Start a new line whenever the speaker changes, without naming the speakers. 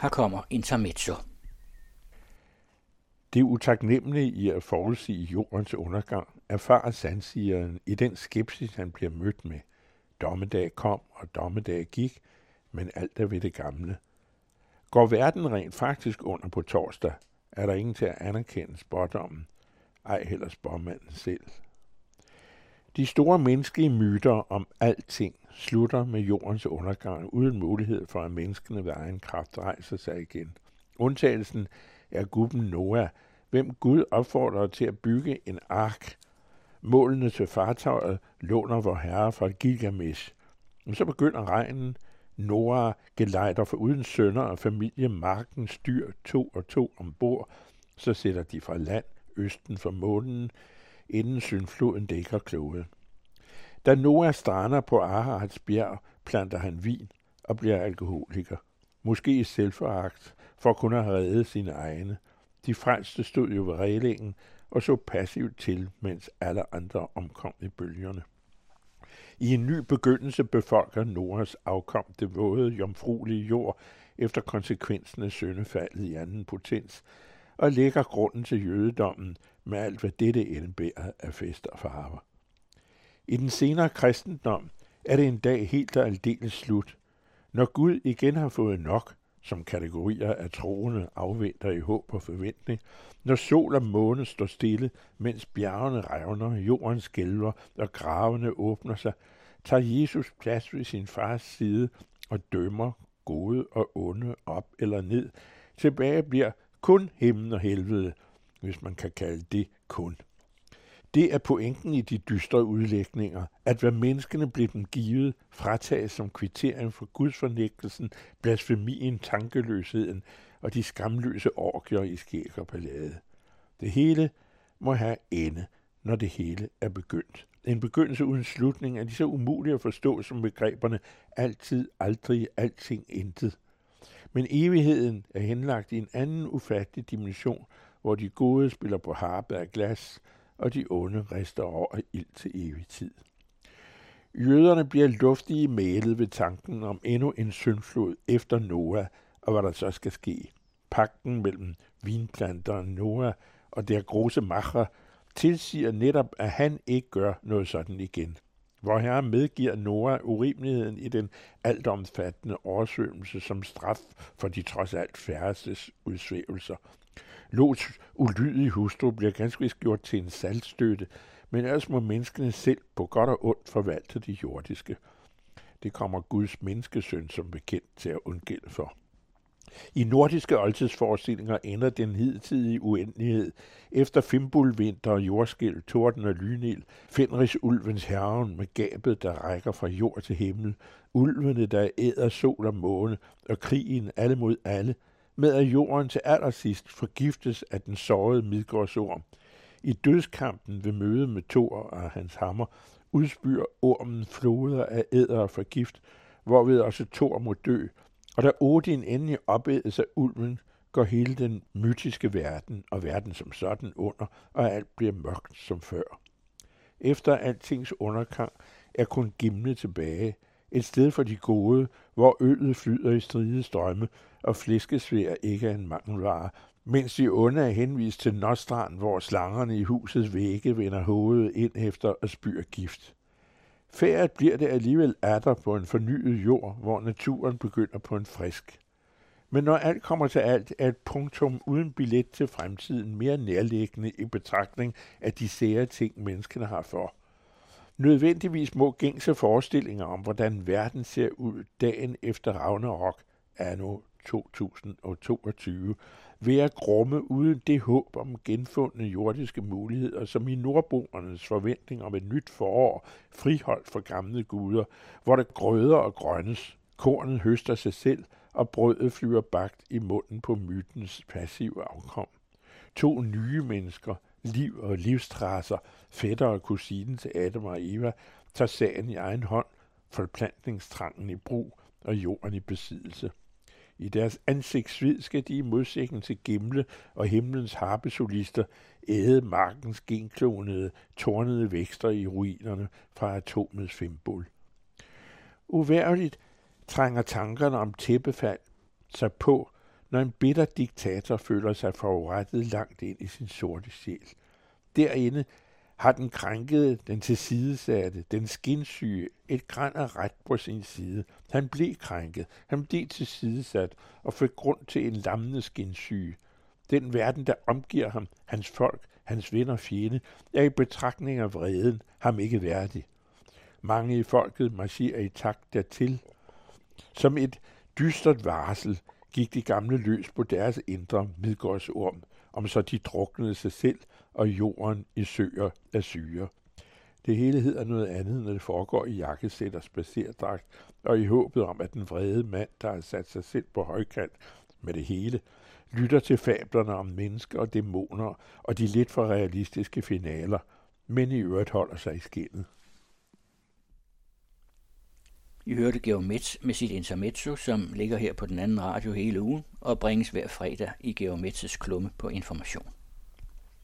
Her kommer intermezzo.
Det utaknemmelige i at forudsige jordens undergang erfarer sandsigeren i den skepsis, han bliver mødt med. Dommedag kom, og dommedag gik, men alt er ved det gamle. Går verden rent faktisk under på torsdag, er der ingen til at anerkende spådommen, ej heller spåmanden selv. De store menneskelige myter om alting slutter med jordens undergang uden mulighed for, at menneskene ved egen kraft rejser sig igen. Undtagelsen er gubben Noah, hvem Gud opfordrer til at bygge en ark. Målene til fartøjet låner vor herre fra Gilgamesh. Men så begynder regnen. Noah gelejder for uden sønner og familie marken styr to og to ombord. Så sætter de fra land østen for månen, inden syndfloden dækker kloden. Da Noah strander på Ararats bjerg, planter han vin og bliver alkoholiker. Måske i selvforagt, for at kunne have reddet sine egne. De franske stod jo ved reglingen og så passivt til, mens alle andre omkom i bølgerne. I en ny begyndelse befolker Noras afkom det våde, jomfruelige jord efter konsekvensen af søndefaldet i anden potens, og lægger grunden til jødedommen med alt, hvad dette indebærer af fest og farver. I den senere kristendom er det en dag helt og aldeles slut. Når Gud igen har fået nok, som kategorier af troende afventer i håb og forventning, når sol og måne står stille, mens bjergene revner, jorden skælver og gravene åbner sig, tager Jesus plads ved sin fars side og dømmer gode og onde op eller ned. Tilbage bliver kun himlen og helvede, hvis man kan kalde det kun. Det er pointen i de dystre udlægninger, at hvad menneskene blev dem givet, fratages som kvittering for gudsfornægtelsen, blasfemien, tankeløsheden og de skamløse orgier i skæg og ballade. Det hele må have ende, når det hele er begyndt. En begyndelse uden slutning er lige så umuligt at forstå som begreberne altid, aldrig, alting, intet. Men evigheden er henlagt i en anden ufattelig dimension, hvor de gode spiller på harpe af glas, og de onde rister over ild til evig tid. Jøderne bliver luftige malet ved tanken om endnu en syndflod efter Noah, og hvad der så skal ske. Pakten mellem vinplanteren Noah og der grose macher tilsiger netop, at han ikke gør noget sådan igen. Hvor herre medgiver Noah urimeligheden i den altomfattende oversvømmelse som straf for de trods alt færreste udsvævelser – Lots ulydige hustru bliver ganske vist gjort til en saltstøtte, men ellers må menneskene selv på godt og ondt forvalte de jordiske. Det kommer Guds menneskesøn som bekendt til at undgælde for. I nordiske oldtidsforestillinger ender den hidtidige uendelighed efter fimbulvinter og jordskæld, torden og lynil, Fenris ulvens herren med gabet, der rækker fra jord til himmel, ulvene, der æder sol og måne, og krigen alle mod alle – med at jorden til allersidst forgiftes af den sårede midgårdsorm. I dødskampen ved møde med Thor og hans hammer udspyr ormen floder af æder og forgift, hvorved også Thor må dø, og da Odin endelig opædes af ulven, går hele den mytiske verden og verden som sådan under, og alt bliver mørkt som før. Efter altings undergang er kun Gimle tilbage, et sted for de gode, hvor øllet flyder i stride strømme, og flæskesvær ikke er en mangelvare, mens de onde er henvist til Nostrand, hvor slangerne i husets vægge vender hovedet ind efter at spyr gift. Færdet bliver det alligevel atter på en fornyet jord, hvor naturen begynder på en frisk. Men når alt kommer til alt, er et punktum uden billet til fremtiden mere nærliggende i betragtning af de sære ting, menneskene har for. Nødvendigvis må gængse forestillinger om, hvordan verden ser ud dagen efter Ragnarok, anno 2022 være grumme uden det håb om genfundne jordiske muligheder, som i nordboernes forventning om et nyt forår, friholdt for gamle guder, hvor der grøder og grønnes, kornet høster sig selv, og brødet flyver bagt i munden på mytens passive afkom. To nye mennesker, liv og livstrasser, fætter og kusinen til Adam og Eva, tager sagen i egen hånd, forplantningstrangen i brug og jorden i besiddelse. I deres ansigtsvid skal de i modsætning til Gimle og himlens harpesolister æde markens genklonede, tornede vækster i ruinerne fra atomets fimbul. Uværligt trænger tankerne om tæppefald sig på, når en bitter diktator føler sig forurettet langt ind i sin sorte sjæl. Derinde har den krænkede, den tilsidesatte, den skinsyge et græn af ret på sin side. Han blev krænket, han blev tilsidesat og fik grund til en lammende skinsyge. Den verden, der omgiver ham, hans folk, hans venner og fjende, er i betragtning af vreden ham ikke værdig. Mange i folket marcherer i takt dertil. Som et dystert varsel gik de gamle løs på deres indre midgårdsorm, om så de druknede sig selv og jorden i søer af syre. Det hele hedder noget andet, når det foregår i jakkesæt og spacerdragt, og i håbet om, at den vrede mand, der har sat sig selv på højkant med det hele, lytter til fablerne om mennesker og dæmoner og de lidt for realistiske finaler, men i øvrigt holder sig i skinnet.
I hørte Geomets med sit intermezzo, som ligger her på den anden radio hele ugen og bringes hver fredag i Geomets klumme på information.